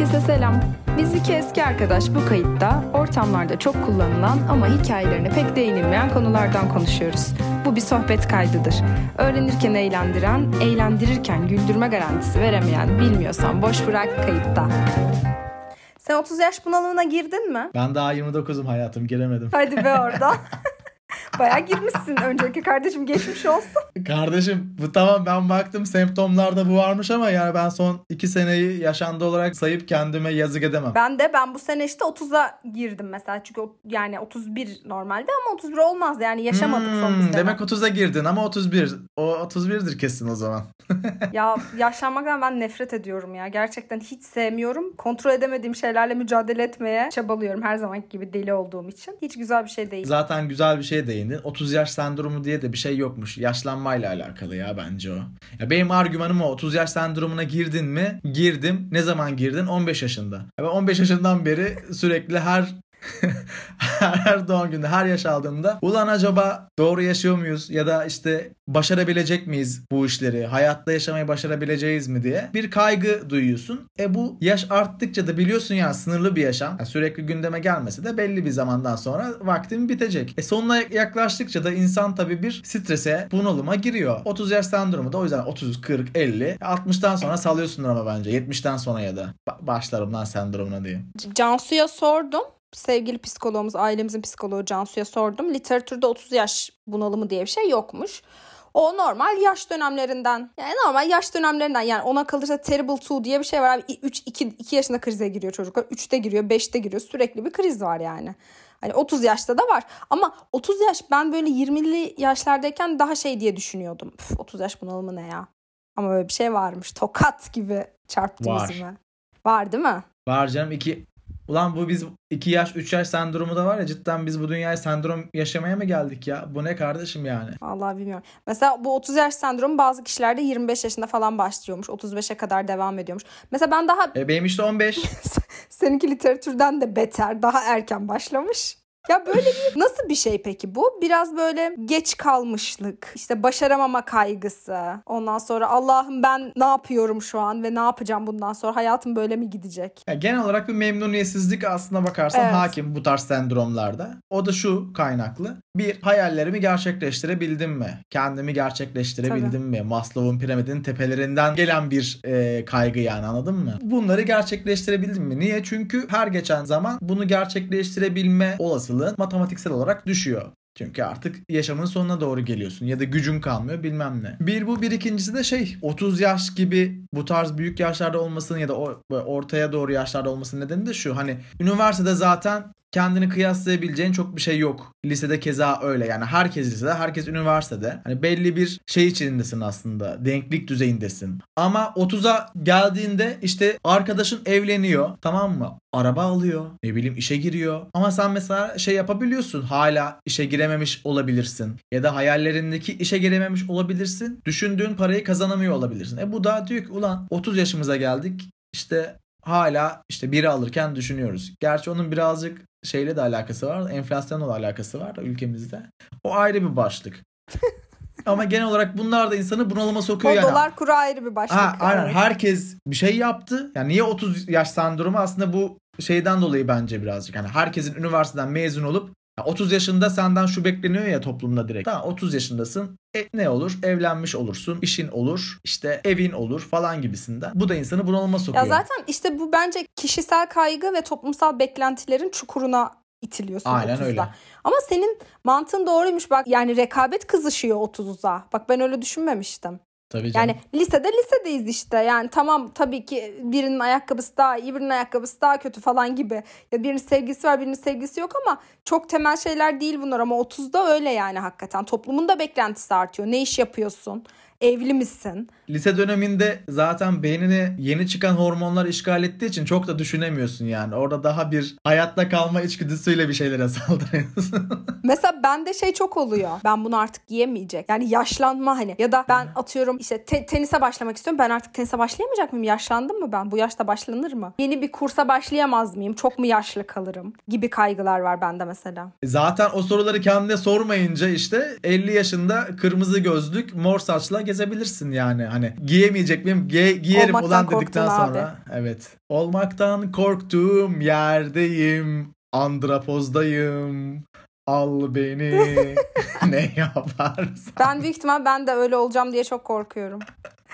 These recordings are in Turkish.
Herkese selam. Biz iki eski arkadaş bu kayıtta ortamlarda çok kullanılan ama hikayelerine pek değinilmeyen konulardan konuşuyoruz. Bu bir sohbet kaydıdır. Öğrenirken eğlendiren, eğlendirirken güldürme garantisi veremeyen bilmiyorsan boş bırak kayıtta. Sen 30 yaş bunalımına girdin mi? Ben daha 29'um hayatım giremedim. Hadi be orada. Bayağı girmişsin. Önceki kardeşim geçmiş olsun. Kardeşim bu tamam ben baktım semptomlarda bu varmış ama yani ben son 2 seneyi yaşandı olarak sayıp kendime yazık edemem. Ben de ben bu sene işte 30'a girdim mesela. Çünkü yani 31 normalde ama 31 olmaz yani yaşamadık Hmm, son bir sene. Demek 30'a girdin ama 31. O 31'dir kesin o zaman. Ya yaşlanmaktan ben nefret ediyorum ya. Gerçekten hiç sevmiyorum. Kontrol edemediğim şeylerle mücadele etmeye çabalıyorum her zamanki gibi deli olduğum için. Hiç güzel bir şey değil. Zaten güzel bir şeye değindin. 30 yaş sendromu diye de bir şey yokmuş. Yaşlanmayla alakalı ya bence o. Ya benim argümanım o. 30 yaş sendromuna girdin mi? Girdim. Ne zaman girdin? 15 yaşında. Ya ben 15 yaşından beri sürekli her her doğum günde, her yaş aldığımda ulan acaba doğru yaşıyor muyuz ya da işte başarabilecek miyiz bu işleri, hayatta yaşamayı başarabileceğiz mi diye bir kaygı duyuyorsun. E bu yaş arttıkça da biliyorsun ya sınırlı bir yaşam. Yani sürekli gündeme gelmese de belli bir zamandan sonra vaktin bitecek. E sonuna yaklaştıkça da insan tabii bir strese, bunalıma giriyor. 30 yaş sendromu da o yüzden 30, 40, 50, 60'tan sonra salıyorsundur ama bence 70'ten sonra ya da Ba- başlarım lan sendromuna diye. Cansu'ya sordum. Sevgili psikologumuz, ailemizin psikoloğu Cansu'ya sordum. Literatürde 30 yaş bunalımı diye bir şey yokmuş. O normal yaş dönemlerinden. Yani normal yaş dönemlerinden. Yani ona kalırsa terrible two diye bir şey var. Abi 3 2 2 yaşında krize giriyor çocuklar. 3'te giriyor, 5'te giriyor. Sürekli bir kriz var yani. Hani 30 yaşta da var. Ama 30 yaş ben böyle 20'li yaşlardayken daha şey diye düşünüyordum. Üf, 30 yaş bunalımı ne ya? Ama böyle bir şey varmış. Tokat gibi çarptı Var. yüzüme. Var değil mi? Var canım iki Ulan bu biz 2 yaş 3 yaş sendromu da var ya cidden biz bu dünyaya sendrom yaşamaya mı geldik ya? Bu ne kardeşim yani? Vallahi bilmiyorum. Mesela bu 30 yaş sendromu bazı kişilerde 25 yaşında falan başlıyormuş. 35'e kadar devam ediyormuş. Mesela ben daha E benim işte 15. seninki literatürden de beter daha erken başlamış. Ya böyle bir nasıl bir şey peki bu? Biraz böyle geç kalmışlık, işte başaramama kaygısı. Ondan sonra Allah'ım ben ne yapıyorum şu an ve ne yapacağım bundan sonra? Hayatım böyle mi gidecek? Ya genel olarak bir memnuniyetsizlik aslına bakarsan Evet. hakim bu tarz sendromlarda. O da şu kaynaklı. Bir, hayallerimi gerçekleştirebildim mi? Kendimi gerçekleştirebildim mi? Maslow'un piramidin tepelerinden gelen bir e, kaygı yani anladın mı? Bunları gerçekleştirebildim mi? Niye? Çünkü her geçen zaman bunu gerçekleştirebilme olasılığın matematiksel olarak düşüyor. Çünkü artık yaşamın sonuna doğru geliyorsun ya da gücün kalmıyor bilmem ne. Bir bu bir ikincisi de şey 30 yaş gibi bu tarz büyük yaşlarda olmasının ya da ortaya doğru yaşlarda olmasının nedeni de şu hani üniversitede zaten kendini kıyaslayabileceğin çok bir şey yok. Lisede keza öyle yani herkes lisede herkes üniversitede. Hani belli bir şey içindesin aslında denklik düzeyindesin. Ama 30'a geldiğinde işte arkadaşın evleniyor tamam mı? Araba alıyor ne bileyim işe giriyor. Ama sen mesela şey yapabiliyorsun hala işe girememiş olabilirsin. Ya da hayallerindeki işe girememiş olabilirsin. Düşündüğün parayı kazanamıyor olabilirsin. E bu da diyor ki ulan 30 yaşımıza geldik işte hala işte biri alırken düşünüyoruz. Gerçi onun birazcık şeyle de alakası var. Enflasyonla da alakası var ülkemizde. O ayrı bir başlık. Ama genel olarak bunlar da insanı bunalıma sokuyor O yani. dolar kuru ayrı bir başlık. Ha, aynen herkes bir şey yaptı. Yani niye 30 yaş sendromu aslında bu şeyden dolayı bence birazcık. Yani herkesin üniversiteden mezun olup 30 yaşında senden şu bekleniyor ya toplumda direkt. Tamam 30 yaşındasın. E, ne olur? Evlenmiş olursun, işin olur, işte evin olur falan gibisinden. Bu da insanı bunalıma sokuyor. Ya zaten işte bu bence kişisel kaygı ve toplumsal beklentilerin çukuruna itiliyorsun Aynen 30'da. öyle. Ama senin mantığın doğruymuş bak yani rekabet kızışıyor 30'da. Bak ben öyle düşünmemiştim. Tabii. Yani lisede lisedeyiz işte. Yani tamam tabii ki birinin ayakkabısı daha iyi, birinin ayakkabısı daha kötü falan gibi. Ya birinin sevgisi var, birinin sevgisi yok ama çok temel şeyler değil bunlar ama 30'da öyle yani hakikaten. Toplumun da beklentisi artıyor. Ne iş yapıyorsun? Evli misin? Lise döneminde zaten beynini yeni çıkan hormonlar işgal ettiği için çok da düşünemiyorsun yani. Orada daha bir hayatta kalma içgüdüsüyle bir şeylere saldırıyorsun. Mesela bende şey çok oluyor. Ben bunu artık giyemeyecek. Yani yaşlanma hani. Ya da ben atıyorum işte te- tenise başlamak istiyorum. Ben artık tenise başlayamayacak mıyım? Yaşlandım mı ben? Bu yaşta başlanır mı? Yeni bir kursa başlayamaz mıyım? Çok mu yaşlı kalırım? Gibi kaygılar var bende mesela. Zaten o soruları kendine sormayınca işte 50 yaşında kırmızı gözlük, mor saçla gezebilirsin yani. Hani Hani giyemeyecek miyim? Giye, giyerim Olmaktan ulan dedikten sonra. abi. Evet. Olmaktan korktuğum yerdeyim. Andrapozdayım. Al beni. ne yaparsan. Ben büyük ihtimal ben de öyle olacağım diye çok korkuyorum.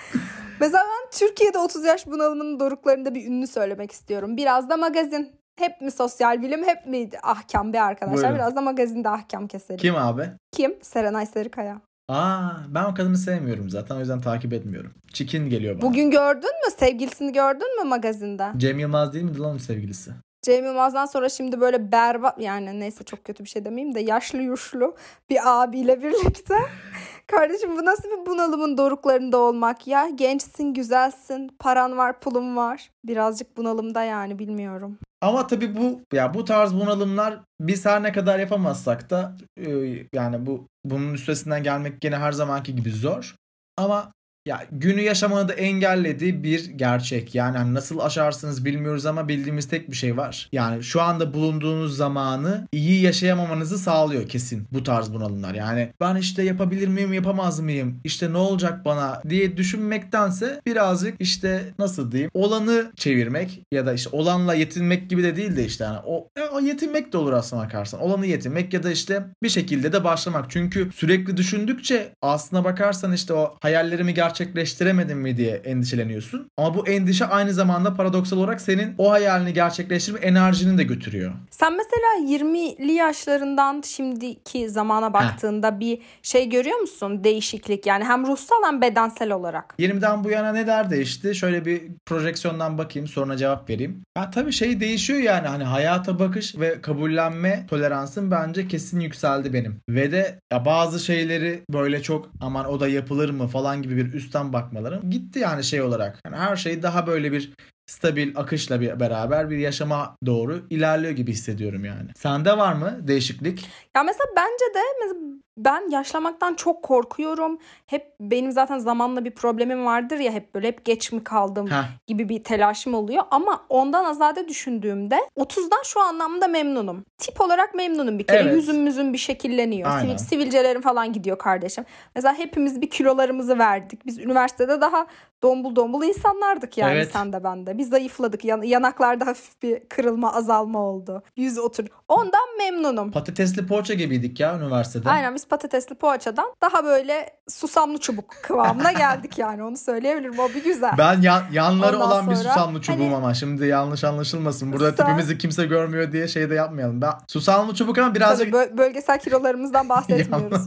Mesela ben Türkiye'de 30 yaş bunalımının doruklarında bir ünlü söylemek istiyorum. Biraz da magazin. Hep mi sosyal bilim hep mi ahkam be arkadaşlar? Buyurun. Biraz da magazinde ahkam keselim. Kim abi? Kim? Serenay Sarıkaya. Aa, ben o kadını sevmiyorum zaten o yüzden takip etmiyorum. Çikin geliyor bana. Bugün gördün mü? Sevgilisini gördün mü magazinde? Cem Yılmaz değil miydi lan onun sevgilisi? Cem Yılmaz'dan sonra şimdi böyle berbat yani neyse çok kötü bir şey demeyeyim de yaşlı yuşlu bir abiyle birlikte. Kardeşim bu nasıl bir bunalımın doruklarında olmak ya? Gençsin, güzelsin, paran var, pulun var. Birazcık bunalımda yani bilmiyorum. Ama tabii bu ya bu tarz bunalımlar biz her ne kadar yapamazsak da e, yani bu bunun üstesinden gelmek gene her zamanki gibi zor. Ama ya günü yaşamanı da engellediği bir gerçek. Yani hani nasıl aşarsınız bilmiyoruz ama bildiğimiz tek bir şey var. Yani şu anda bulunduğunuz zamanı iyi yaşayamamanızı sağlıyor kesin bu tarz bunalımlar. Yani ben işte yapabilir miyim yapamaz mıyım? İşte ne olacak bana diye düşünmektense birazcık işte nasıl diyeyim olanı çevirmek ya da işte olanla yetinmek gibi de değil de işte yani o, ya o yetinmek de olur aslına bakarsan. Olanı yetinmek ya da işte bir şekilde de başlamak. Çünkü sürekli düşündükçe aslına bakarsan işte o hayallerimi gerçekleştiremedim mi diye endişeleniyorsun. Ama bu endişe aynı zamanda paradoksal olarak senin o hayalini gerçekleştirme enerjini de götürüyor. Sen mesela 20'li yaşlarından şimdiki zamana baktığında bir şey görüyor musun? Değişiklik yani hem ruhsal hem bedensel olarak. 20'den bu yana neler değişti? Şöyle bir projeksiyondan bakayım sonra cevap vereyim. Ya tabii şey değişiyor yani hani hayata bakış ve kabullenme toleransım bence kesin yükseldi benim. Ve de ya bazı şeyleri böyle çok aman o da yapılır mı falan gibi bir üstten bakmalarım gitti yani şey olarak. Yani her şey daha böyle bir stabil akışla bir beraber bir yaşama doğru ilerliyor gibi hissediyorum yani. Sende var mı değişiklik? Ya mesela bence de mesela ben yaşlamaktan çok korkuyorum. Hep benim zaten zamanla bir problemim vardır ya hep böyle hep geç mi kaldım Heh. gibi bir telaşım oluyor. Ama ondan azade düşündüğümde 30'dan şu anlamda memnunum. Tip olarak memnunum bir kere. Evet. Yüzüm müzüm bir şekilleniyor. Aynen. Sivil, sivilcelerim falan gidiyor kardeşim. Mesela hepimiz bir kilolarımızı verdik. Biz üniversitede daha dombul dombul insanlardık yani Evet. sen de ben de. Biz zayıfladık. Yan- yanaklarda hafif bir kırılma azalma oldu. Yüz otur. Ondan memnunum. Patatesli poğaça gibiydik ya üniversitede. Aynen biz patatesli poğaçadan daha böyle susamlı çubuk kıvamına geldik yani onu söyleyebilirim. O bir güzel. Ben yan, yanları Ondan olan bir sonra susamlı çubuğum hani- ama şimdi yanlış anlaşılmasın. Burada Sen- tipimizi kimse görmüyor diye şey de yapmayalım. Ben susamlı çubuk ama birazcık Tabii bö- bölgesel kilolarımızdan bahsetmiyoruz.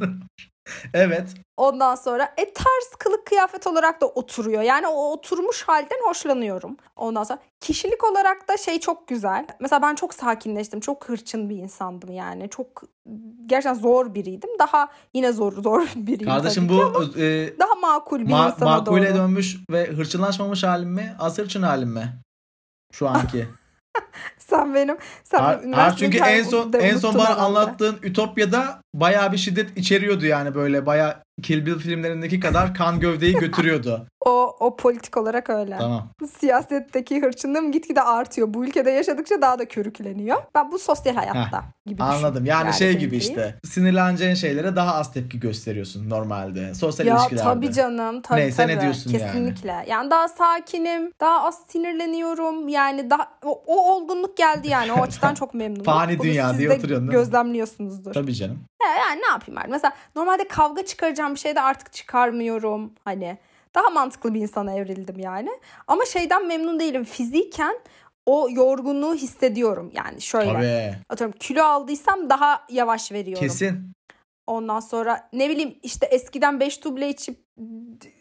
Evet. Ondan sonra e tarz kılık kıyafet olarak da oturuyor. Yani o oturmuş halden hoşlanıyorum. Ondan sonra kişilik olarak da şey çok güzel. Mesela ben çok sakinleştim. Çok hırçın bir insandım yani. Çok gerçekten zor biriydim. Daha yine zor zor biriyim Kardeşim bu ama e, daha makul bir ma- insana makule doğru. dönmüş ve hırçınlaşmamış halim mi? Az hırçın halim mi? Şu anki. Sen benim sen Har- benim çünkü en son en son bana anlattığın Ütopya'da bayağı bir şiddet içeriyordu yani böyle bayağı Kill Bill filmlerindeki kadar kan gövdeyi götürüyordu. O, o politik olarak öyle. tamam. Siyasetteki hırçınlığım gitgide artıyor. Bu ülkede yaşadıkça daha da körükleniyor. Ben bu sosyal hayatta gibi Anladım. düşün. Yani şey gibi işte. Sinirleneceğin şeylere daha az tepki gösteriyorsun normalde. Sosyal Ya ilişkilerde. tabii canım tabii Neyse, ne tabii. diyorsun yani? Kesinlikle. Yani? daha sakinim, daha az sinirleniyorum. Yani daha o, o olgunluk geldi yani. O açıdan çok memnunum. Fani Bunu dünya diye oturuyorsun değil mi? Gözlemliyorsunuzdur. Tabii canım. Ya yani ne yapayım artık? Mesela normalde kavga çıkaracağım bir şey de artık çıkarmıyorum. Hani daha mantıklı bir insana evrildim yani. Ama şeyden memnun değilim. Fiziken o yorgunluğu hissediyorum. Yani şöyle Tabii. atıyorum kilo aldıysam daha yavaş veriyorum. Kesin. Ondan sonra ne bileyim işte eskiden 5 duble içip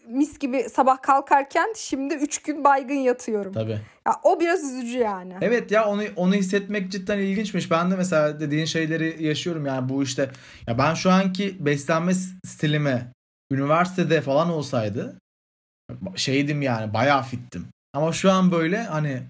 mis gibi sabah kalkarken şimdi 3 gün baygın yatıyorum. Tabii. Ya o biraz üzücü yani. Evet ya onu onu hissetmek cidden ilginçmiş. Ben de mesela dediğin şeyleri yaşıyorum yani bu işte. Ya ben şu anki beslenme stilime üniversitede falan olsaydı şeydim yani bayağı fittim. Ama şu an böyle hani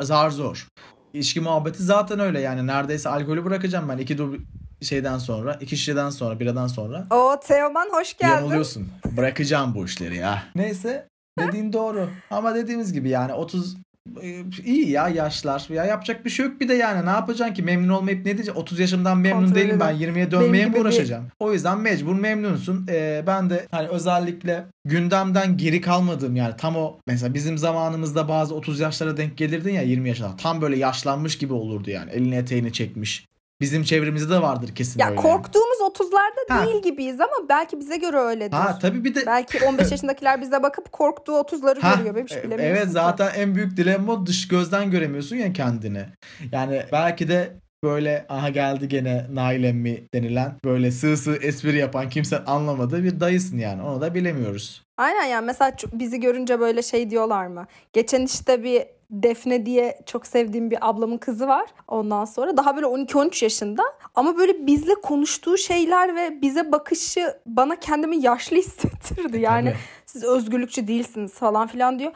zar zor. İçki muhabbeti zaten öyle yani neredeyse alkolü bırakacağım ben iki dub şeyden sonra, iki şişeden sonra, biradan sonra. O Teoman hoş geldin. Yanılıyorsun. Bırakacağım bu işleri ya. Neyse dediğin doğru. Ama dediğimiz gibi yani 30 e, iyi ya yaşlar. Ya yapacak bir şey yok bir de yani ne yapacaksın ki memnun olmayıp ne diyeceksin? 30 yaşımdan memnun Kontrol değilim ben eden. 20'ye dönmeye mi gibi bir- uğraşacağım? O yüzden mecbur memnunsun. Ee, ben de hani özellikle gündemden geri kalmadığım yani tam o mesela bizim zamanımızda bazı 30 yaşlara denk gelirdin ya 20 yaşına. Tam böyle yaşlanmış gibi olurdu yani. Elini eteğini çekmiş. Bizim çevremizde de vardır kesin Ya öyle. korktuğumuz 30'larda Ha. değil gibiyiz ama belki bize göre öyledir. Ha tabii bir de Belki 15 yaşındakiler bize bakıp korktuğu 30'ları Ha, görüyor. Bebiş e- bilemiyorsun Evet ki. zaten en büyük dilemma o dış gözden göremiyorsun ya kendini. Yani belki de böyle aha geldi gene Nail emmi denilen böyle sığ sığ espri yapan kimse anlamadığı bir dayısın yani. Onu da bilemiyoruz. Aynen yani mesela bizi görünce böyle şey diyorlar mı? Geçen işte bir Defne diye çok sevdiğim bir ablamın kızı var. Ondan sonra daha böyle 12-13 yaşında ama böyle bizle konuştuğu şeyler ve bize bakışı bana kendimi yaşlı hissettirdi. Yani Tabii. siz özgürlükçü değilsiniz falan filan diyor.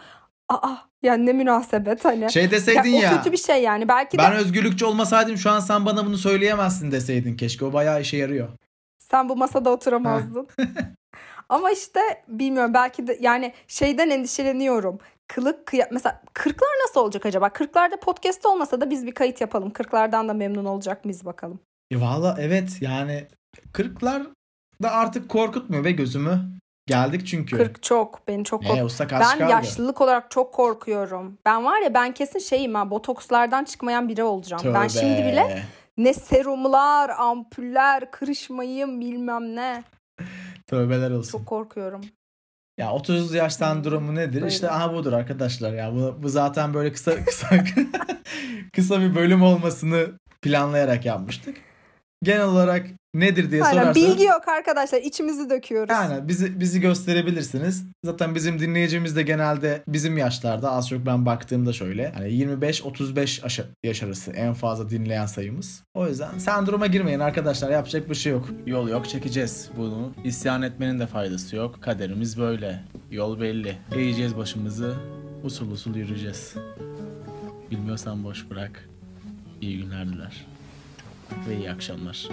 Aa yani ne münasebet hani. Şey deseydin Ya ya. o kötü bir şey yani. Belki de Ben özgürlükçü olmasaydım şu an sen bana bunu söyleyemezsin deseydin keşke. O bayağı işe yarıyor. sen bu masada oturamazdın. Ama işte bilmiyorum belki de yani şeyden endişeleniyorum. Kılık kıya mesela kırklar nasıl olacak acaba? Kırklarda podcast olmasa da biz bir kayıt yapalım. Kırklardan da memnun olacak mıyız bakalım. E valla evet yani 40'lar da artık korkutmuyor be gözümü. Geldik çünkü. 40 çok beni çok kork- Ben kaldı? yaşlılık olarak çok korkuyorum. Ben var ya ben kesin şeyim ha botokslardan çıkmayan biri olacağım. Ben Tövbe. şimdi bile ne serumlar, ampuller, kırışmayım bilmem ne. Tövbeler olsun. Çok korkuyorum. Ya 30 yaş sendromu nedir? Buyurun. İşte aha budur arkadaşlar ya. Bu, bu zaten böyle kısa kısa kısa bir bölüm olmasını planlayarak yapmıştık. Genel olarak nedir diye Aynen sorarsanız bilgi yok arkadaşlar içimizi döküyoruz. yani bizi bizi gösterebilirsiniz. Zaten bizim dinleyicimiz de genelde bizim yaşlarda az çok ben baktığımda şöyle hani 25-35 aşa- yaş arası en fazla dinleyen sayımız. O yüzden sendroma girmeyin arkadaşlar yapacak bir şey yok. Yol yok çekeceğiz bunu. İsyan etmenin de faydası yok. Kaderimiz böyle. Yol belli. Eğeceğiz başımızı. Usul usul yürüyeceğiz. Bilmiyorsan boş bırak. İyi günler diler. Ve iyi akşamlar.